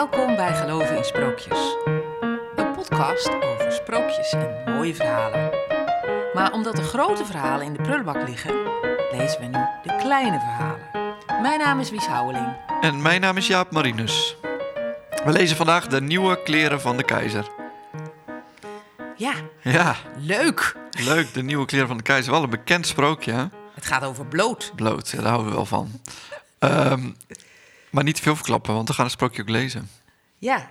Welkom bij Geloven in Sprookjes. Een podcast over sprookjes en mooie verhalen. Maar omdat de grote verhalen in de prullenbak liggen, lezen we nu de kleine verhalen. Mijn naam is Wies Houweling. En mijn naam is Jaap Marinus. We lezen vandaag de nieuwe kleren van de keizer. Ja, Ja, leuk! leuk, de nieuwe kleren van de keizer. Wel een bekend sprookje, hè? Het gaat over bloot. Bloot, ja, daar houden we wel van. Ehm, maar niet te veel verklappen, want we gaan het sprookje ook lezen. Ja.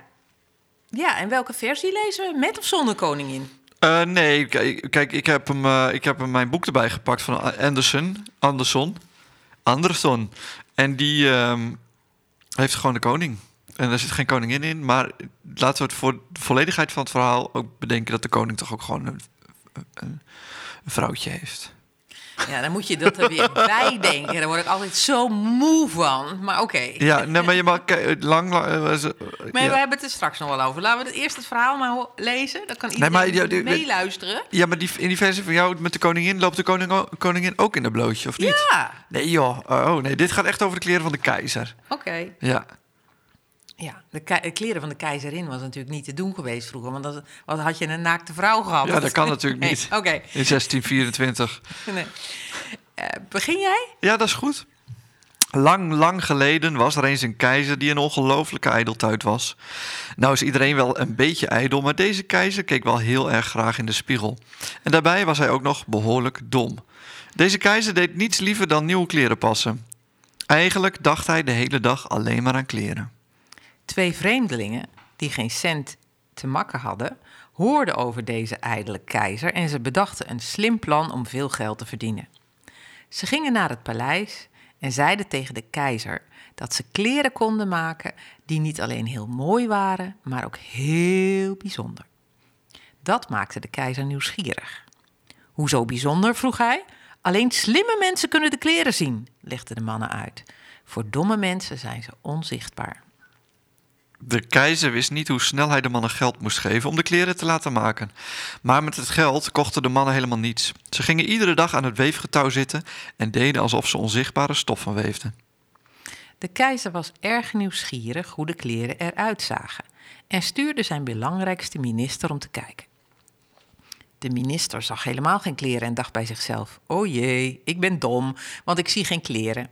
Ja, en welke versie lezen we? Met of zonder koningin? Eh, nee, kijk, ik, heb hem, eh, ik heb hem mijn boek erbij gepakt van Anderson. Anderson. Anderson. En die ehm, heeft gewoon de koning. En daar zit geen koningin in. Maar laten we het voor de volledigheid van het verhaal ook bedenken dat de koning toch ook gewoon een, een vrouwtje heeft. Ja, dan moet je dat er weer bij denken. Daar word ik altijd zo moe van. Maar oké. Ja, nee, maar je mag lang. lang eh, Maar ja. we hebben het er straks nog wel over. Laten we het eerst het verhaal maar lezen. Dan kan Nee, iedereen maar ja, die- meeluisteren. Ja, maar die, in die versie van jou met de koningin loopt de koning, koningin ook in een blootje, of niet? Ja, Nee, joh. Oh, nee, dit gaat echt over de kleren van de keizer. oké. Ja. Ja, de, kleren van de keizerin was natuurlijk niet te doen geweest vroeger. Want wat had je een naakte vrouw gehad? Ja, dat kan natuurlijk Nee, niet. Oké, In 1624. nee. Eh, begin jij? Ja, dat is goed. Lang, lang geleden was er eens een keizer die een ongelooflijke ijdeltuit was. Nou is iedereen wel een beetje ijdel, maar deze keizer keek wel heel erg graag in de spiegel. En daarbij was hij ook nog behoorlijk dom. Deze keizer deed niets liever dan nieuwe kleren passen. Eigenlijk dacht hij de hele dag alleen maar aan kleren. Twee vreemdelingen, die geen cent te makken hadden, hoorden over deze ijdele keizer en ze bedachten een slim plan om veel geld te verdienen. Ze gingen naar het paleis en zeiden tegen de keizer dat ze kleren konden maken die niet alleen heel mooi waren, maar ook heel bijzonder. Dat maakte de keizer nieuwsgierig. Hoezo bijzonder? vroeg hij. Alleen slimme mensen kunnen de kleren zien, legden de mannen uit. Voor domme mensen zijn ze onzichtbaar. De keizer wist niet hoe snel hij de mannen geld moest geven om de kleren te laten maken. Maar met het geld kochten de mannen helemaal niets. Ze gingen iedere dag aan het weefgetouw zitten en deden alsof ze onzichtbare stof van weefden. De keizer was erg nieuwsgierig hoe de kleren eruit zagen en stuurde zijn belangrijkste minister om te kijken. De minister zag helemaal geen kleren en dacht bij zichzelf: O jee, ik ben dom, want ik zie geen kleren.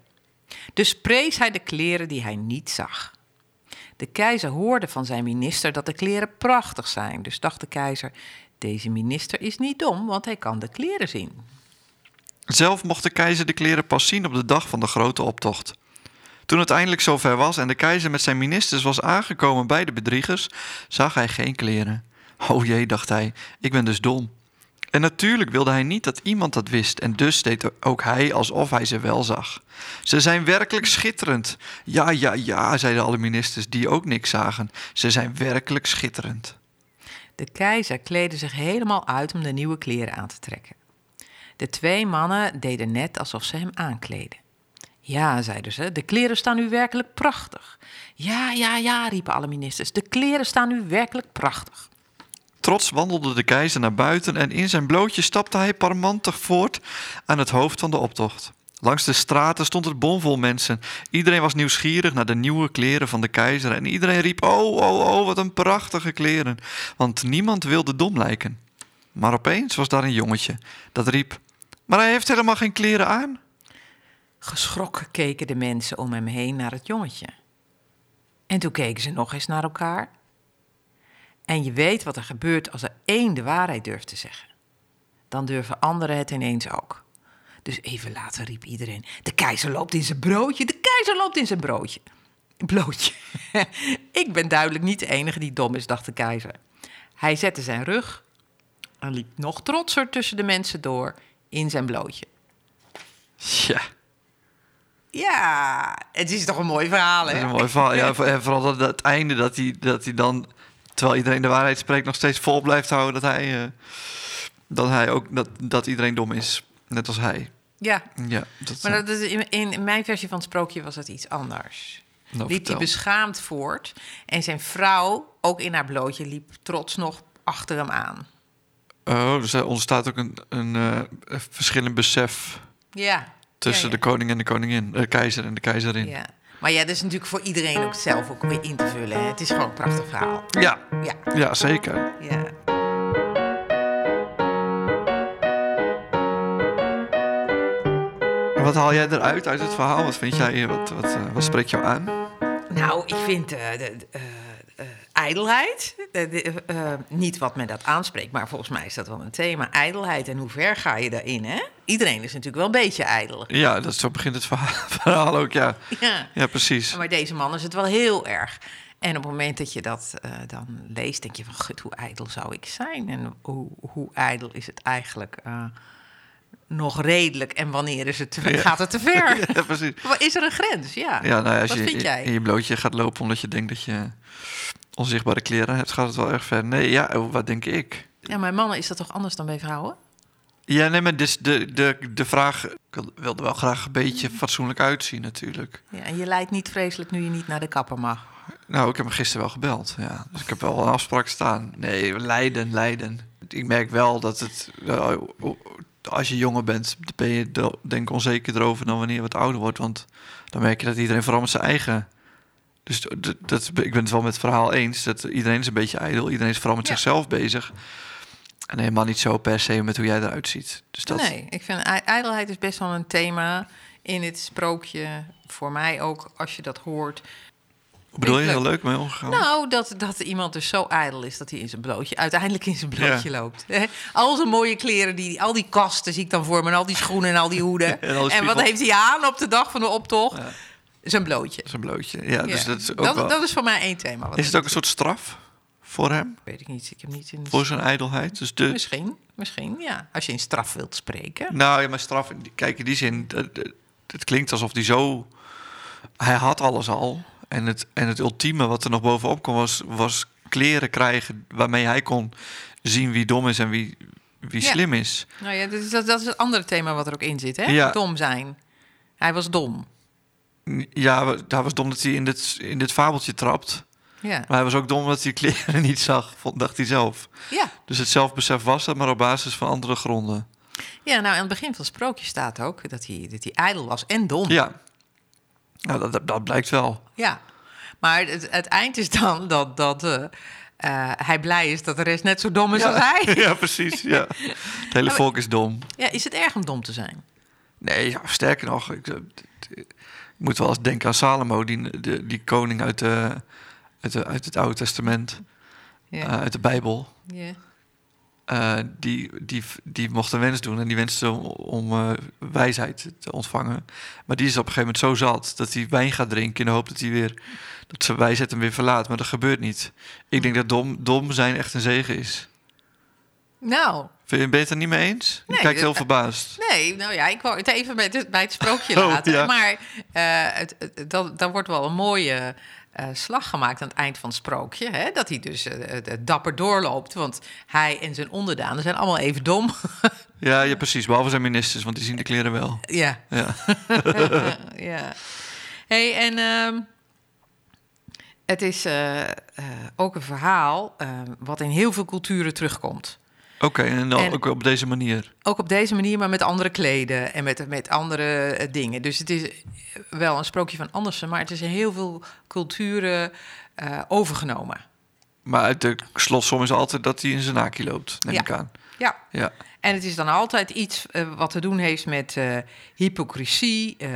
Dus prees hij de kleren die hij niet zag. De keizer hoorde van zijn minister dat de kleren prachtig zijn, dus dacht de keizer: Deze minister is niet dom, want hij kan de kleren zien. Zelf mocht de keizer de kleren pas zien op de dag van de grote optocht. Toen het eindelijk zover was en de keizer met zijn ministers was aangekomen bij de bedriegers, zag hij geen kleren. O jee, dacht hij, ik ben dus dom. En natuurlijk wilde hij niet dat iemand dat wist en dus deed ook hij alsof hij ze wel zag. Ze zijn werkelijk schitterend. Ja, ja, ja, zeiden alle ministers die ook niks zagen. Ze zijn werkelijk schitterend. De keizer kleedde zich helemaal uit om de nieuwe kleren aan te trekken. De twee mannen deden net alsof ze hem aankleden. Ja, zeiden ze, de kleren staan nu werkelijk prachtig. Ja, ja, ja, riepen alle ministers, de kleren staan nu werkelijk prachtig. Trots wandelde de keizer naar buiten en in zijn blootje stapte hij parmantig voort aan het hoofd van de optocht. Langs de straten stond het bomvol mensen. Iedereen was nieuwsgierig naar de nieuwe kleren van de keizer en iedereen riep: Oh, oh, oh, wat een prachtige kleren! Want niemand wilde dom lijken. Maar opeens was daar een jongetje dat riep: Maar hij heeft helemaal geen kleren aan. Geschrokken keken de mensen om hem heen naar het jongetje. En toen keken ze nog eens naar elkaar. En je weet wat er gebeurt als er één de waarheid durft te zeggen. Dan durven anderen het ineens ook. Dus even later riep iedereen: De keizer loopt in zijn broodje, de keizer loopt in zijn broodje. Blootje. Ik ben duidelijk niet de enige die dom is, dacht de keizer. Hij zette zijn rug en liep nog trotser tussen de mensen door in zijn blootje. Ja, Ja, het is toch een mooi verhaal, dat hè? is een mooi verhaal. Ja, en vooral dat, dat einde dat hij, dat hij dan, terwijl iedereen de waarheid spreekt, nog steeds vol blijft houden dat hij, eh, dat hij ook dat, dat iedereen dom is. Net als hij. Ja, Ja, dat, maar dat is in, in mijn versie van het sprookje was het iets anders. Nou, liep hij beschaamd voort en zijn vrouw, ook in haar blootje, liep trots nog achter hem aan. Oh, dus er ontstaat ook een, een, een verschillend besef Ja. tussen ja, ja. de koning en de koningin, de keizer en de keizerin. Ja. Maar ja, dat is natuurlijk voor iedereen ook zelf ook weer in te vullen. Hè. Het is gewoon een prachtig verhaal. Ja, Ja, ja zeker. ja. Wat haal jij eruit uit het verhaal? Wat vind jij, wat, wat, eh, wat spreekt jou aan? Nou, ik vind eh, de, de, eh, eh, ijdelheid, de- de, eh, niet wat men dat aanspreekt, maar volgens mij is dat wel een thema. Ijdelheid en hoe ver ga je daarin, hè? Iedereen is natuurlijk wel een beetje ijdel. Ja, dat, zo begint het verhaal, verhaal ook, ja. Ja. Ja, precies. Maar deze man is het wel heel erg. En op het moment dat je dat eh, dan leest, denk je van... Gut, hoe ijdel zou ik zijn? En hoe, hoe ijdel is het eigenlijk nog redelijk? En wanneer is het te? Ja. gaat het te ver? Ja, precies. Wat Is er een grens? Ja. Ja, nou als Wat je vind jij? in je blootje gaat lopen omdat je denkt dat je onzichtbare kleren hebt, gaat het wel erg ver. Nee, ja, oh, wat denk ik? Ja, maar mannen is dat toch anders dan bij vrouwen? Ja, nee, maar dus de, de, de vraag... Ik wil- wilde wel graag een beetje fatsoenlijk uitzien natuurlijk. Ja, en je lijdt niet vreselijk nu je niet naar de kapper mag. Nou, ik heb hem gisteren wel gebeld, ja. Dus ik heb wel een afspraak staan. Nee, lijden, lijden. Ik merk wel dat het... Als je jonger bent, ben je denk ik onzeker erover dan wanneer je wat ouder wordt. Want dan merk je dat iedereen vooral met zijn eigen... Dus dat, dat, ik ben het wel met het verhaal eens. Dat iedereen is een beetje ijdel. Iedereen is vooral met Ja. zichzelf bezig. En helemaal niet zo per se met hoe jij eruit ziet. Dus dat, Nee, ik vind ij- ijdelheid is best wel een thema in het sprookje. Voor mij ook, als je dat hoort. Bedoel je, heel leuk mee omgegaan? Nou, dat, dat iemand dus zo ijdel is dat hij in zijn blootje, uiteindelijk in zijn blootje loopt. Al zijn mooie kleren, die, al die kasten zie ik dan voor me, en al die schoenen en al die hoeden. En wat heeft hij aan op de dag van de optocht? Ja. Zijn blootje. Een blootje. Ja, dus dat is ook dat, wel... dat is voor mij één thema. Wat Is het ook een soort straf voor hem? Weet ik niet. Ik heb niet in. Voor zijn ijdelheid? Dus de, Misschien, misschien, ja. Als je in straf wilt spreken. Nou ja, maar straf, kijk in die zin, het klinkt alsof hij zo... Hij had alles al. En het, en het ultieme wat er nog bovenop kwam was, was kleren krijgen... waarmee hij kon zien wie dom is en wie, wie Ja. slim is. Nou ja, dat is, dat, dat is het andere thema wat er ook in zit, hè? Ja. Dom zijn. Hij was dom. Ja, daar was dom dat hij in dit, in dit fabeltje trapt. Ja. Maar hij was ook dom dat hij kleren niet zag, dacht hij zelf. Ja. Dus het zelfbesef was dat, maar op basis van andere gronden. ja, nou, aan het begin van het sprookje staat ook dat hij, dat hij ijdel was en dom. Ja, nou, dat, dat, dat blijkt wel. Ja. Maar het, het eind is dan dat, dat eh, eh, hij blij is dat de rest net zo dom is als hij. ja, precies. Ja. Het hele volk is dom. Ja, is het erg om dom te zijn? Nee, ja, sterker nog, ik, eh, ik moet wel eens denken aan Salomo, die, de, die koning uit, de, uit, de, uit het Oude Testament, Ja. uit de Bijbel. ja. Eh, die, die, die mocht een wens doen en die wenste om, om eh, wijsheid te ontvangen. Maar die is op een gegeven moment zo zat dat hij wijn gaat drinken in de hoop dat hij weer dat zijn wijsheid hem weer verlaat. Maar dat gebeurt niet. Ik denk dat dom, dom zijn echt een zegen is. Nou, Vind je, ben je het er niet mee eens? Je Nee, kijkt dat- heel verbaasd. nee, nou ja, ik wou het even bij het, bij het sprookje Oh, laten. ja. Maar eh het, het, dat, daar wordt wel een mooie eh, slag gemaakt aan het eind van het sprookje. Hè? Dat hij dus eh, eh, dapper doorloopt. Want hij en zijn onderdanen zijn allemaal even dom. Ja, ja, precies. Behalve zijn ministers, want die zien de kleren wel. ja. Ja. ja. hey, en ehm, het is ook een verhaal eh, wat in heel veel culturen terugkomt. Oké, en dan En- ook op deze manier. Ook op deze manier, maar met andere kleden en met, met andere eh, dingen. Dus het is wel een sprookje van Andersen, maar het is in heel veel culturen eh, overgenomen. Maar uit de slotsom is altijd dat hij in zijn naki loopt, neem Ja. ik aan. Ja, Ja. en het is dan altijd iets eh, wat te doen heeft met eh, hypocrisie, eh,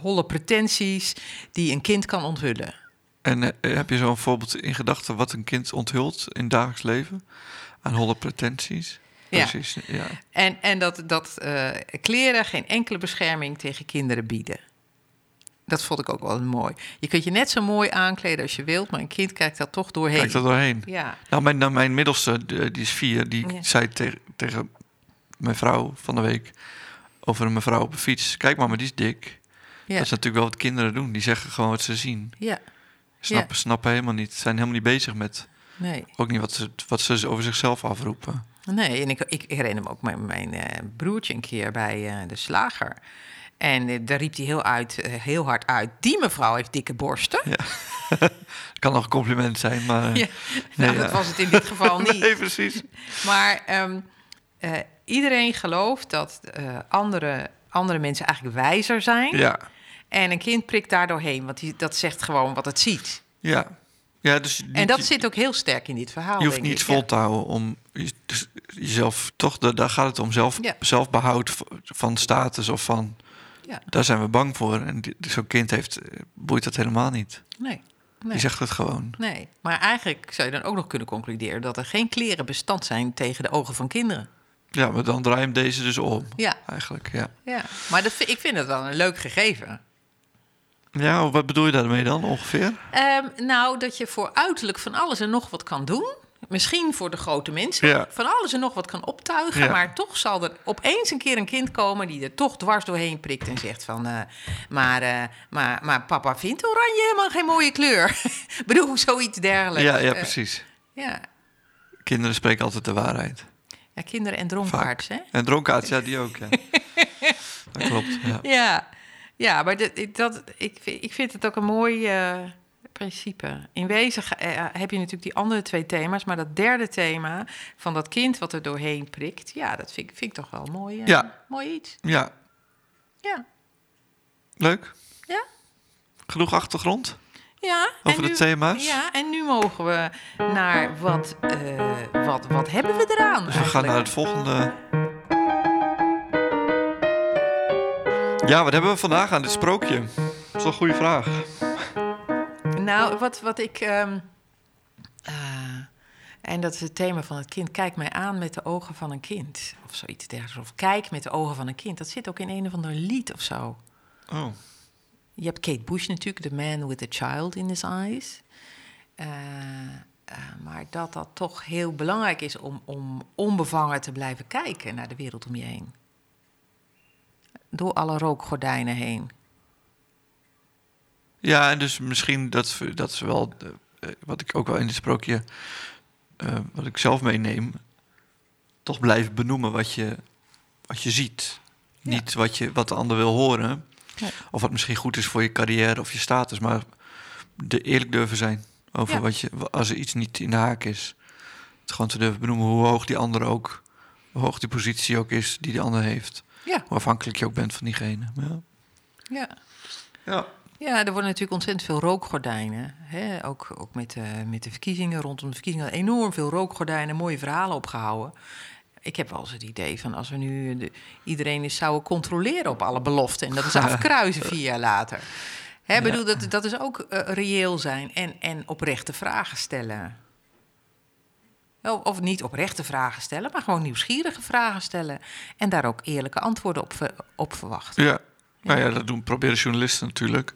holle pretenties, die een kind kan onthullen. En eh, heb je zo'n voorbeeld in gedachten wat een kind onthult in het dagelijks leven? Aan holle pretenties? Ja. Precies, ja. En, en dat, dat eh, kleren geen enkele bescherming tegen kinderen bieden. Dat vond ik ook wel mooi. Je kunt je net zo mooi aankleden als je wilt, maar een kind kijkt daar toch doorheen. Kijk er doorheen. Ja, Nou, mijn, nou, mijn middelste, de- die is vier, die Ja. zei tegen, tegen mijn vrouw van de week over een mevrouw op een fiets. Kijk maar, maar die is dik. ja, Dat is natuurlijk wel wat kinderen doen. Die zeggen gewoon wat ze zien. ja. Snappen, snappen helemaal niet. Zijn helemaal niet bezig met Nee. ook niet wat ze, wat ze over zichzelf afroepen. Nee, en ik, ik herinner me ook mijn, mijn eh, broertje een keer bij eh, de slager. En eh, daar riep hij heel, uit, heel hard uit: Die mevrouw heeft dikke borsten. Kan nog een compliment zijn, maar... Ja, Nee, nou, ja. dat was het in dit geval niet. Nee, precies. Maar ehm, eh, iedereen gelooft dat andere, andere mensen eigenlijk wijzer zijn. Ja, En een kind prikt daar doorheen, want die, dat zegt gewoon wat het ziet. Ja. Ja dus En dat zit ook heel sterk in dit verhaal. je hoeft niet ik. vol Ja. te houden om je- dus jezelf toch, da- daar gaat het om zelf, Ja. zelfbehoud van status of van. Ja. Daar zijn we bang voor. En zo'n kind heeft, eh, boeit dat helemaal niet. Nee. nee. Die zegt het gewoon. Nee, maar eigenlijk zou je dan ook nog kunnen concluderen dat er geen kleren bestand zijn tegen de ogen van kinderen. Ja, maar dan draai je hem deze dus om. Ja, Eigenlijk, ja. ja. maar dat, ik vind het wel een leuk gegeven. Ja, wat bedoel je daarmee dan ongeveer? Ehm, nou, dat je voor uiterlijk van alles en nog wat kan doen. Misschien voor de grote mensen Ja. van alles en nog wat kan optuigen. Ja. Maar toch zal er opeens een keer een kind komen die er toch dwars doorheen prikt en zegt van... eh, maar, eh, maar, maar papa vindt oranje helemaal geen mooie kleur. Ik bedoel, zoiets dergelijks. Ja, ja, Eh, precies. ja. Kinderen spreken altijd de waarheid. ja, kinderen en dronkaards, hè? En dronkaards, ja, die ook, ja. dat klopt, ja. Ja, maar dat, ik- dat, ik, vind- ik vind het ook een mooi eh, principe. In wezen eh, heb je natuurlijk die andere twee thema's, maar dat derde thema van dat kind wat er doorheen prikt, ja, dat vind, ik- vind ik toch wel mooi. eh, Ja. Mooi iets. Ja, Ja. leuk. Ja. Genoeg achtergrond Ja, over de nu, thema's? Ja, en nu mogen we naar wat, wat, wat hebben we eraan? Dus we gaan naar het volgende. Ja, wat hebben we vandaag aan dit sprookje? Dat is wel een goede vraag. Nou, wat, wat ik. ehm, eh, en dat is het thema van het kind. Kijk mij aan met de ogen van een kind. Of zoiets dergelijks. Of kijk met de ogen van een kind. Dat zit ook in een of ander lied of zo. Oh, Je hebt Kate Bush natuurlijk, The Man with a Child in His Eyes. Eh, eh, maar dat dat toch heel belangrijk is om, om onbevangen te blijven kijken naar de wereld om je heen. Door alle rookgordijnen heen. Ja, en dus misschien dat, dat is wel eh, eh, wat ik ook wel in dit sprookje, eh, wat ik zelf meeneem, toch blijven benoemen wat je, wat je ziet. Ja. Niet wat, je, wat de ander wil horen, Nee. of wat misschien goed is voor je carrière of je status, maar de eerlijk durven zijn over Ja. wat je, als er iets niet in de haak is. Het gewoon te durven benoemen hoe hoog die ander ook, hoe hoog die positie ook is die die ander heeft. Ja, Hoe afhankelijk je ook bent van diegene. Ja. ja. ja. Ja, er worden natuurlijk ontzettend veel rookgordijnen. Hè? Ook, ook met, eh, met de verkiezingen, rondom de verkiezingen, enorm veel rookgordijnen, mooie verhalen opgehouden. Ik heb wel eens het idee van als we nu de, iedereen eens zouden controleren op alle beloften en dat is afkruisen vier jaar later. Hè, Ja. bedoel, dat, dat is ook eh, reëel zijn en, en oprechte vragen stellen. Of niet oprechte vragen stellen, maar gewoon nieuwsgierige vragen stellen. En daar ook eerlijke antwoorden op, op verwachten. Ja. Nou ja, dat doen, proberen journalisten natuurlijk.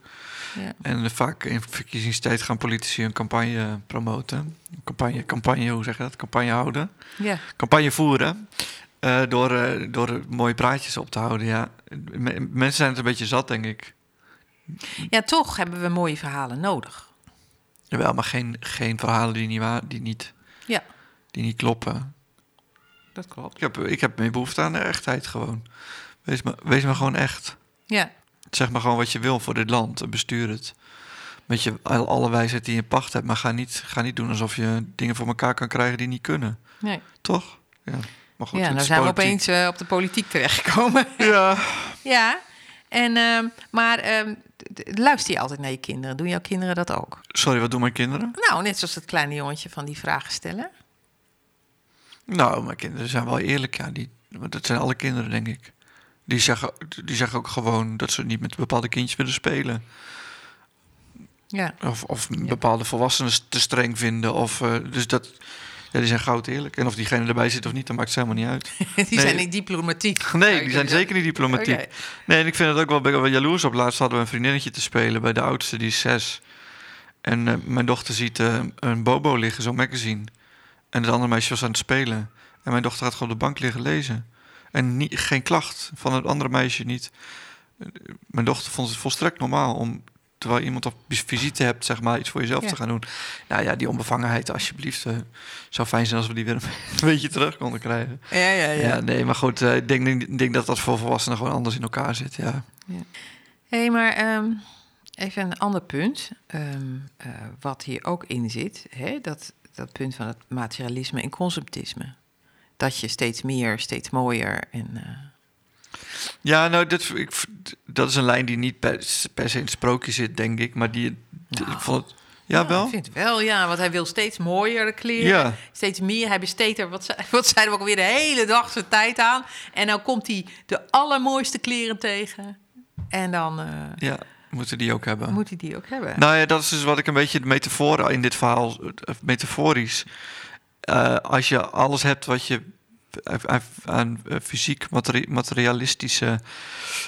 Ja. En vaak in verkiezingstijd gaan politici een campagne promoten. Campagne, campagne, hoe zeg je dat? Campagne houden. Ja. Campagne voeren. eh, door, eh, door mooie praatjes op te houden, ja. Mensen zijn het een beetje zat, denk ik. ja, toch hebben we mooie verhalen nodig. Jawel, maar geen, geen verhalen die niet, waar, die niet, Ja, die niet kloppen. dat klopt. Ik heb, ik heb meer behoefte aan de echtheid gewoon. Wees maar, wees maar gewoon echt. Ja, Zeg maar gewoon wat je wil voor dit land en bestuur het. Met je al- alle wijsheid die je in pacht hebt. Maar ga niet, ga niet doen alsof je dingen voor elkaar kan krijgen die niet kunnen. nee. Toch? Ja, maar goed, ja het nou zijn we opeens eh, op de politiek terechtgekomen. Ja. ja, en, ehm, maar ehm, d- luister je altijd naar je kinderen? Doen jouw kinderen dat ook? Sorry, wat doen mijn kinderen? Nou, net zoals het kleine jongetje van die vragen stellen. Nou, mijn kinderen zijn wel eerlijk. Ja, die, want dat zijn alle kinderen, denk ik. Die zeggen, die zeggen ook gewoon dat ze niet met bepaalde kindjes willen spelen. Ja, Of, of bepaalde volwassenen te streng vinden. Of, eh, dus dat, ja, die zijn goud eerlijk. En of diegene erbij zit of niet, dat maakt helemaal niet uit. die Nee. zijn niet diplomatiek. Nee, die zijn zeker niet diplomatiek. Nee, en ik vind het ook wel, ben wel jaloers op. Laatst hadden we een vriendinnetje te spelen bij de oudste, die is zes. En eh, mijn dochter ziet eh, een bobo liggen, zo'n magazine. En het andere meisje was aan het spelen. En mijn dochter gaat gewoon op de bank liggen lezen. En niet, geen klacht van het andere meisje niet. Mijn dochter vond het volstrekt normaal om, terwijl iemand op visite hebt, zeg maar, iets voor jezelf Ja. te gaan doen. Nou ja, die onbevangenheid, alsjeblieft. eh zou fijn zijn als we die weer een beetje terug konden krijgen. Ja, ja, ja. Ja, nee, maar goed, eh, ik denk, denk, denk dat dat voor volwassenen gewoon anders in elkaar zit, ja. Hé, hey, maar ehm, even een ander punt. ehm, eh, wat hier ook in zit. Hè, dat, dat punt van het materialisme en consumptisme. Dat je steeds meer, steeds mooier en... eh, Ja, nou, dit, ik, dat is een lijn die niet per, per se in het sprookje zit, denk ik. Maar die, Nou, ik vond het... Ja, wel? Ik vind het wel, ja. Want hij wil steeds mooiere kleren. Ja. Steeds meer. Hij besteedt er, wat, wat zeiden we ook alweer, de hele dag zijn tijd aan. En dan komt hij de allermooiste kleren tegen. En dan eh, Ja, moeten die ook hebben. moet hij die ook hebben. Nou ja, dat is dus wat ik een beetje de metafoor in dit verhaal, eh, metaforisch. Eh, als je alles hebt wat je aan- aan eh, fysiek, materi- materialistische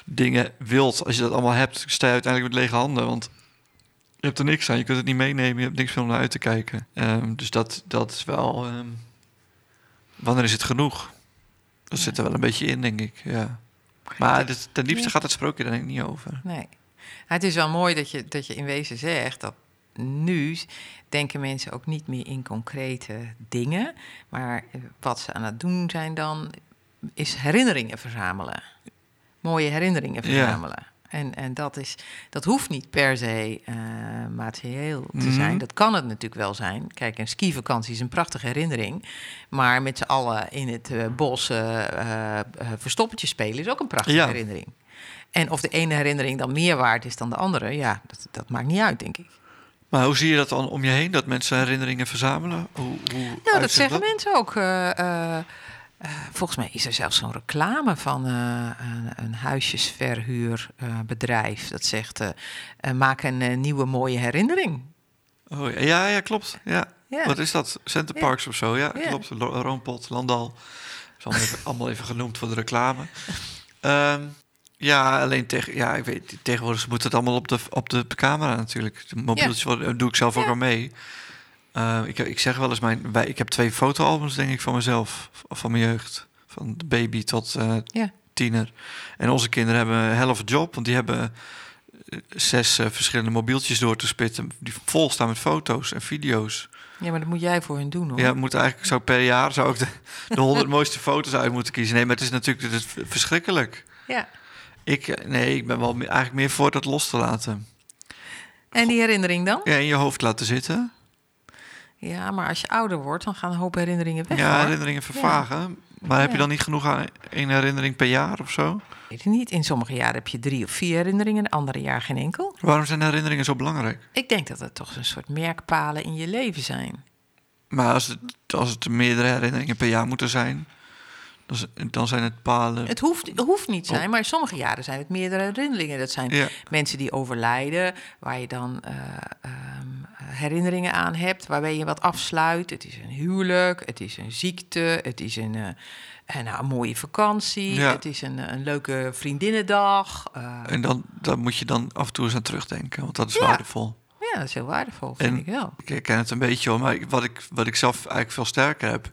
dingen wilt, als je dat allemaal hebt, sta je uiteindelijk met lege handen. Want je hebt er niks aan, je kunt het niet meenemen, je hebt niks meer om naar uit te kijken. Ehm, dus dat, dat is wel. ehm, wanneer is het genoeg? Dat zit er wel een beetje in, denk ik. Ja. Maar dit, ten liefste Ja. gaat het sprookje daar denk ik niet over. Nee. Het is wel mooi dat je, dat je in wezen zegt dat nu denken mensen ook niet meer in concrete dingen. Maar wat ze aan het doen zijn dan, is herinneringen verzamelen. Mooie herinneringen Ja. verzamelen. En, en dat, is, dat hoeft niet per se eh, materieel te Mhm. zijn. Dat kan het natuurlijk wel zijn. Kijk, een skivakantie is een prachtige herinnering. Maar met z'n allen in het eh, bos eh, verstoppertje spelen is ook een prachtige Ja. herinnering. En of de ene herinnering dan meer waard is dan de andere, ja, dat, dat maakt niet uit, denk ik. Maar hoe zie je dat dan om je heen, dat mensen herinneringen verzamelen? Hoe, hoe Nou, dat zeggen mensen ook. eh, eh, eh, volgens mij is er zelfs zo'n reclame van een, een huisjesverhuurbedrijf. dat zegt, maak een nieuwe mooie herinnering. Oh, ja, ja, klopt. Ja. Wat is dat? Center Ja. Parks of zo? Ja, klopt. Lo- Roompot, Landal. is allemaal even, allemaal even genoemd voor de reclame. Ehm, ja, alleen tegen, ja, ik weet, tegenwoordig moet het allemaal op de, op de camera natuurlijk. De mobieltjes worden- doe ik zelf ook al mee. Eh, ik, ik zeg wel eens, mijn, wij, ik heb twee fotoalbums denk ik van mezelf, van mijn jeugd. Van de baby tot eh, tiener. En onze kinderen hebben een hell of a job, want die hebben eh, zes eh, verschillende mobieltjes door te spitten. Die vol staan met foto's en video's. Ja, maar dat moet jij voor hun doen, hoor. Ja, moet eigenlijk zo per jaar zou ik de, de 100 mooiste foto's uit moeten kiezen. Nee, maar het is natuurlijk het is verschrikkelijk. Ja. Ik, eh, nee, ik ben wel meer- eigenlijk meer voor dat los te laten. En die herinnering dan? Ja, in je hoofd laten zitten. Ja, maar als je ouder wordt, dan gaan een hoop herinneringen weg, ja, hoor. herinneringen vervagen. Maar heb je dan niet genoeg aan één herinnering per jaar of zo? Weet ik niet. In sommige jaren heb je drie of vier herinneringen, in andere jaar geen enkel. Waarom zijn herinneringen zo belangrijk? Ik denk dat het toch een soort merkpalen in je leven zijn. Maar als het, als het meerdere herinneringen per jaar moeten zijn, dan, z- dan zijn het palen. Het hoeft, het hoeft niet zijn, maar in sommige jaren zijn het meerdere herinneringen. Dat zijn Ja. mensen die overlijden, waar je dan eh, ehm, herinneringen aan hebt, waarbij je wat afsluit. Het is een huwelijk, het is een ziekte, het is een, eh, eh, nou, een mooie vakantie, Ja. het is een, een leuke vriendinnendag. eh, En dan, dan moet je dan af en toe eens aan terugdenken, want dat is Ja. waardevol. ja, dat is heel waardevol, vind En- ik wel. Ik ken het een beetje hoor, maar wat ik, wat ik zelf eigenlijk veel sterker heb,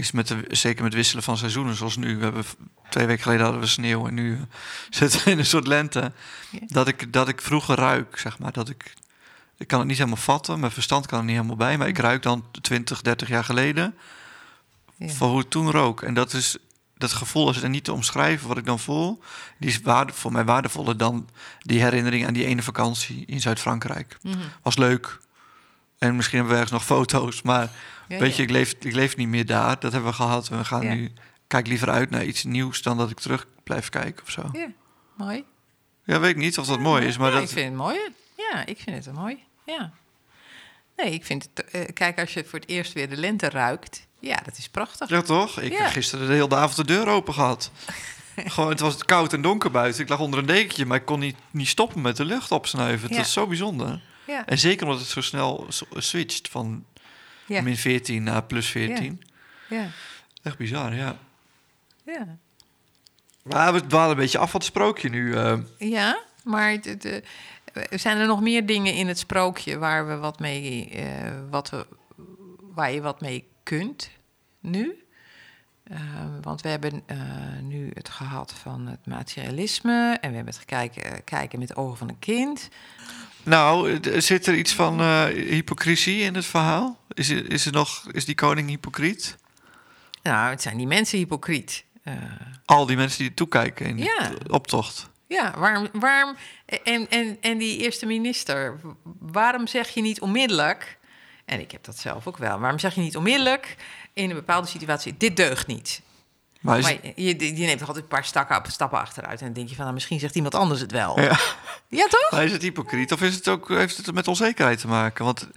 is met de, zeker met wisselen van seizoenen, zoals nu. We hebben twee weken geleden hadden we sneeuw en nu eh, zitten we in een soort lente. Dat, ik, dat ik vroeger ruik, zeg maar. Dat ik, ik kan het niet helemaal vatten, mijn verstand kan er niet helemaal bij, maar ik ruik dan 20, 30 jaar geleden Ja. van hoe het toen rook. En dat is dat gevoel is er niet te omschrijven wat ik dan voel. Die is waarde, voor mij waardevoller dan die herinnering aan die ene vakantie in Zuid-Frankrijk. Mhm. Was leuk. En misschien hebben we ergens nog foto's, maar Ja, weet je, ik leef, ik leef niet meer daar. Dat hebben we gehad. We gaan nu, kijk liever uit naar iets nieuws dan dat ik terug blijf kijken of zo. Ja, mooi. Ja, weet ik niet of dat mooi is, maar dat... ik vind het mooi. Ja, ik vind het mooi. Ja. Nee, ik vind het... eh, kijk, als je voor het eerst weer de lente ruikt... Ja, dat is prachtig. Ja, toch? Ik Ja. heb gisteren de hele avond de deur open gehad. Gewoon, het was koud en donker buiten. Ik lag onder een dekentje, maar ik kon niet, niet stoppen met de lucht opsnuiven. Het Ja. was zo bijzonder. Ja, En zeker omdat het zo snel switcht van ja, min 14 naar plus 14. ja, Echt bizar, ja. ja. Maar we dwalen een beetje af van het sprookje nu. eh. Ja, maar het- het, eh, zijn er nog meer dingen in het sprookje... waar, we wat mee, eh, wat we, waar je wat mee kunt nu? Eh, want we hebben nu het gehad van het materialisme... en we hebben het gekeken, kijken met de ogen van een kind... Nou, zit er iets van eh, hypocrisie in het verhaal? Is, is, er nog, is die koning hypocriet? Nou, het zijn die mensen hypocriet. Eh, Al die mensen die toekijken in Ja. de optocht. ja, waarom, waarom en, en, en die eerste minister, waarom zeg je niet onmiddellijk, en ik heb dat zelf ook wel, waarom zeg je niet onmiddellijk in een bepaalde situatie, dit deugt niet? Maar is, Maar je, je neemt toch altijd een paar stappen, stappen achteruit. En dan denk je van, nou, misschien zegt iemand anders het wel. Ja. Ja, toch? maar is het hypocriet of is het ook, heeft het met onzekerheid te maken? Want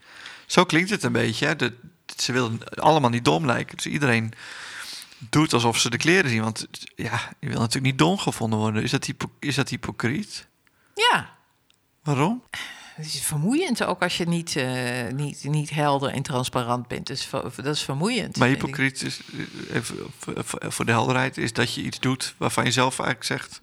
zo klinkt het een beetje. Hè? De, ze willen allemaal niet dom lijken. Dus iedereen doet alsof ze de kleren zien. Want ja, je wil natuurlijk niet dom gevonden worden. Is dat, hypo, is dat hypocriet? Ja. Waarom? Het is vermoeiend ook als je niet, eh, niet, niet helder en transparant bent. Dus dat is vermoeiend. Maar hypocriet is, eh, even voor- de helderheid, is dat je iets doet waarvan je zelf eigenlijk zegt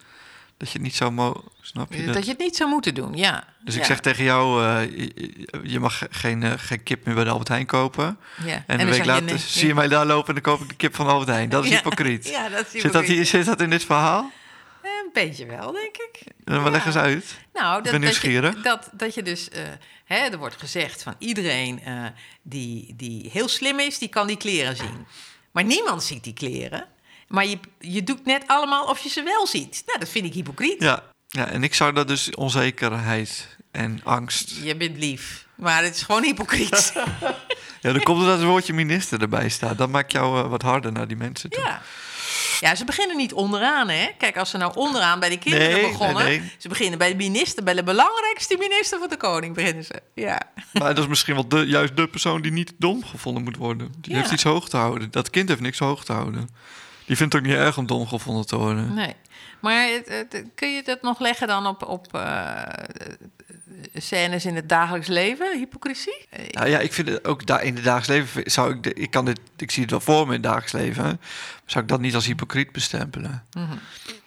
dat je het niet zou mogen. Snap je? Dat, Dat- je het niet zou moeten doen, ja. dus Ja. ik zeg tegen jou, eh, je, je mag ge- geen, eh, geen kip meer bij de Albert Heijn kopen. Ja. En, een week je later nee. zie je mij daar lopen en dan koop ik de kip van Albert Heijn. Dat is hypocriet. Ja, dat is Zit, dat hypocriet. hier, zit dat in dit verhaal? Een beetje wel, denk ik. Maar leg eens uit. Nou, ben dat, dat, nieuwsgierig. je, dat, dat je dus... eh, hè, er wordt gezegd van iedereen eh, die, die heel slim is... die kan die kleren zien. Maar niemand ziet die kleren. Maar je, je doet net allemaal of je ze wel ziet. Nou, dat vind ik hypocriet. Ja. ja, en ik zou dat dus onzekerheid en angst. Je bent lief. Maar het is gewoon hypocriet. Ja, dan komt er dat het woordje minister erbij staat. Dat maakt jou eh, wat harder naar die mensen toe. ja. Ja, ze beginnen niet onderaan, hè? Kijk, als ze nou onderaan bij de kinderen Nee, begonnen... nee, nee. ze beginnen bij de minister, bij de belangrijkste minister van de koning beginnen ze. Ja. Maar dat is misschien wel de, juist de persoon die niet dom gevonden moet worden. Die Ja. heeft iets hoog te houden. Dat kind heeft niks hoog te houden. Die vindt het ook niet erg om dom gevonden te worden. Nee. Maar het- het- kun je dat nog leggen dan op, op eh, scènes in het dagelijks leven, hypocrisie? Eh, Nou ja, ik vind het ook daar in het dagelijks leven zou ik, de- ik kan dit, ik zie het wel voor me in het dagelijks leven, zou ik dat niet als hypocriet bestempelen. mhm.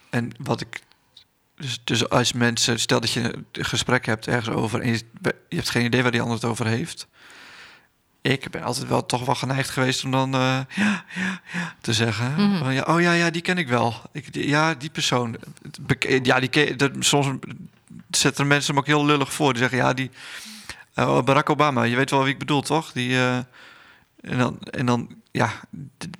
En wat ik, dus, dus als mensen, stel dat je een gesprek hebt ergens over en je, je hebt geen idee waar die ander het over heeft. Ik ben altijd wel toch wel geneigd geweest om dan eh, ja, ja, ja te zeggen. Mhm. Ja, oh ja, ja, die ken ik wel. Ik, die- ja, die persoon. Ja, die ken, dat, soms zetten mensen hem ook heel lullig voor. Die zeggen, ja, die eh, Barack Obama. Je weet wel wie ik bedoel, toch? Die, eh, en dan, en dan, ja,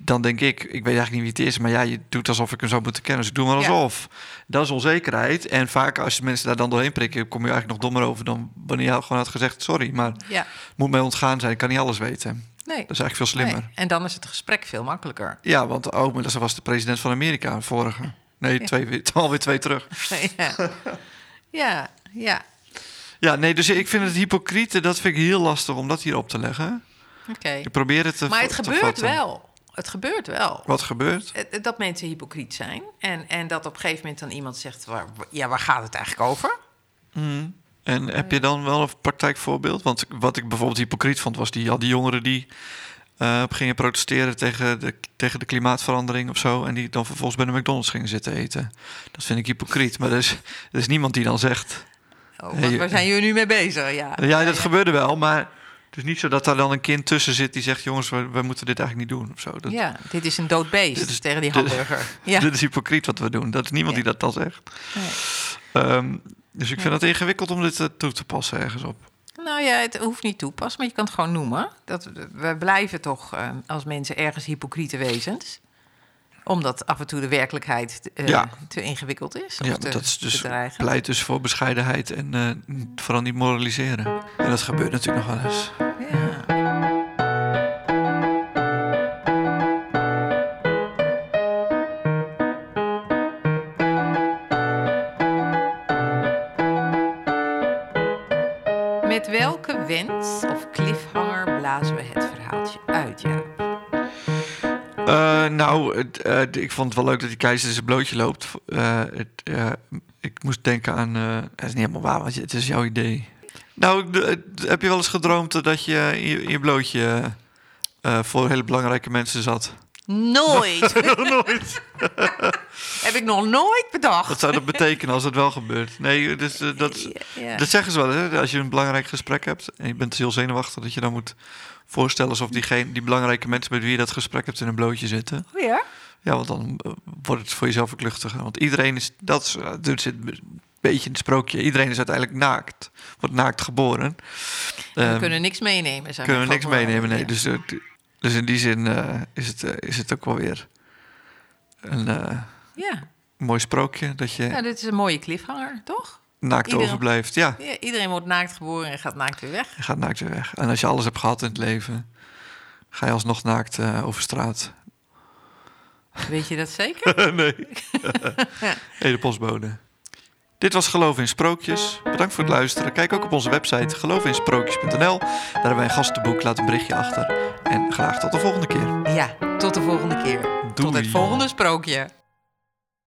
dan denk ik, ik weet eigenlijk niet wie het is, maar ja, je doet alsof ik hem zou moeten kennen. Dus ik doe maar Ja. alsof. Dat is onzekerheid. En vaak als mensen daar dan doorheen prikken, kom je eigenlijk nog dommer over dan wanneer je gewoon had gezegd, sorry, maar het Ja, moet mij ontgaan zijn. Ik kan niet alles weten. nee. Dat is eigenlijk veel slimmer. nee. En dan is het gesprek veel makkelijker. Ja, want oh, maar dat was de president van Amerika, vorige. Nee, twee, weer- alweer twee terug. ja. Ja, ja. Ja, nee, dus ik vind het hypocriete, dat vind ik heel lastig om dat hier op te leggen. Oké. Ik probeer het te Maar het te gebeurt vatten. wel. Het gebeurt wel. Wat gebeurt? Eh, Dat mensen hypocriet zijn. En, en dat op een gegeven moment dan iemand zegt... Waar, ja, waar gaat het eigenlijk over? Mm. En heb je dan wel een praktijkvoorbeeld? Want wat ik bijvoorbeeld hypocriet vond, was die, al die jongeren die eh, gingen protesteren tegen de, tegen de klimaatverandering of zo. En die dan vervolgens bij de McDonald's gingen zitten eten. Dat vind ik hypocriet. Maar er is, er is niemand die dan zegt. Oh, Hey, waar zijn jullie nu mee bezig? Ja, Ja, dat gebeurde wel, maar het is niet zo dat daar dan een kind tussen zit die zegt: jongens, we, we moeten dit eigenlijk niet doen of zo. Dat, Ja, dit is een dood beest Dit is- tegen die dit- hamburger. Ja. Dit is hypocriet wat we doen. Dat is niemand Ja. die dat dan zegt. Nee. Ehm, dus ik vind het ingewikkeld om dit eh, toe te passen ergens op. Nou ja, het hoeft niet toepassen, maar je kan het gewoon noemen. Dat, we blijven toch eh, als mensen ergens hypocriete wezens. Omdat af en toe de werkelijkheid eh, Ja. te ingewikkeld is. Ja, te dat is dus pleit dus voor bescheidenheid en eh, vooral niet moraliseren. En dat gebeurt natuurlijk nog wel eens. Ja. Welke wens of cliffhanger blazen we het verhaaltje uit, Jaap? Eh, nou, eh, ik vond het wel leuk dat die keizer zijn blootje loopt. Eh, het, ik moest denken aan... het is niet helemaal waar, want het is jouw idee. Nou, heb je wel eens gedroomd dat je in je, in je blootje voor hele belangrijke mensen zat? Nooit! Nooit. Heb ik nog nooit bedacht. Wat zou dat betekenen als het wel gebeurt? Nee, dus, eh, dat, Ja. dat zeggen ze wel. Hè? Als je een belangrijk gesprek hebt en je bent dus heel zenuwachtig... dat je dan moet voorstellen alsof diegene, die belangrijke mensen... met wie je dat gesprek hebt in een blootje zitten. Oh ja? Ja, want dan eh, wordt het voor jezelf ook luchtiger. Want iedereen is, dat is, eh, zit een beetje in het sprookje. Iedereen is uiteindelijk naakt. Wordt naakt geboren. we Ehm, kunnen niks meenemen. Kunnen we niks meenemen, nee. ja. Dus, dus in die zin eh, is, het, eh, is het ook wel weer een eh, Ja. mooi sprookje. Dat je ja, dit is een mooie cliffhanger, toch? naakt iedereen- overblijft. Ja, Ja, iedereen wordt naakt geboren en gaat naakt weer weg. je gaat naakt weer weg. En als je alles hebt gehad in het leven... ga je alsnog naakt over straat. Weet je dat zeker? nee. hey, de postbode. Dit was Geloof in Sprookjes. Bedankt voor het luisteren. Kijk ook op onze website geloofinsprookjes.nl. Daar hebben wij een gastenboek. Laat een berichtje achter. En graag tot de volgende keer. Ja, tot de volgende keer. Tot Doei. het volgende sprookje.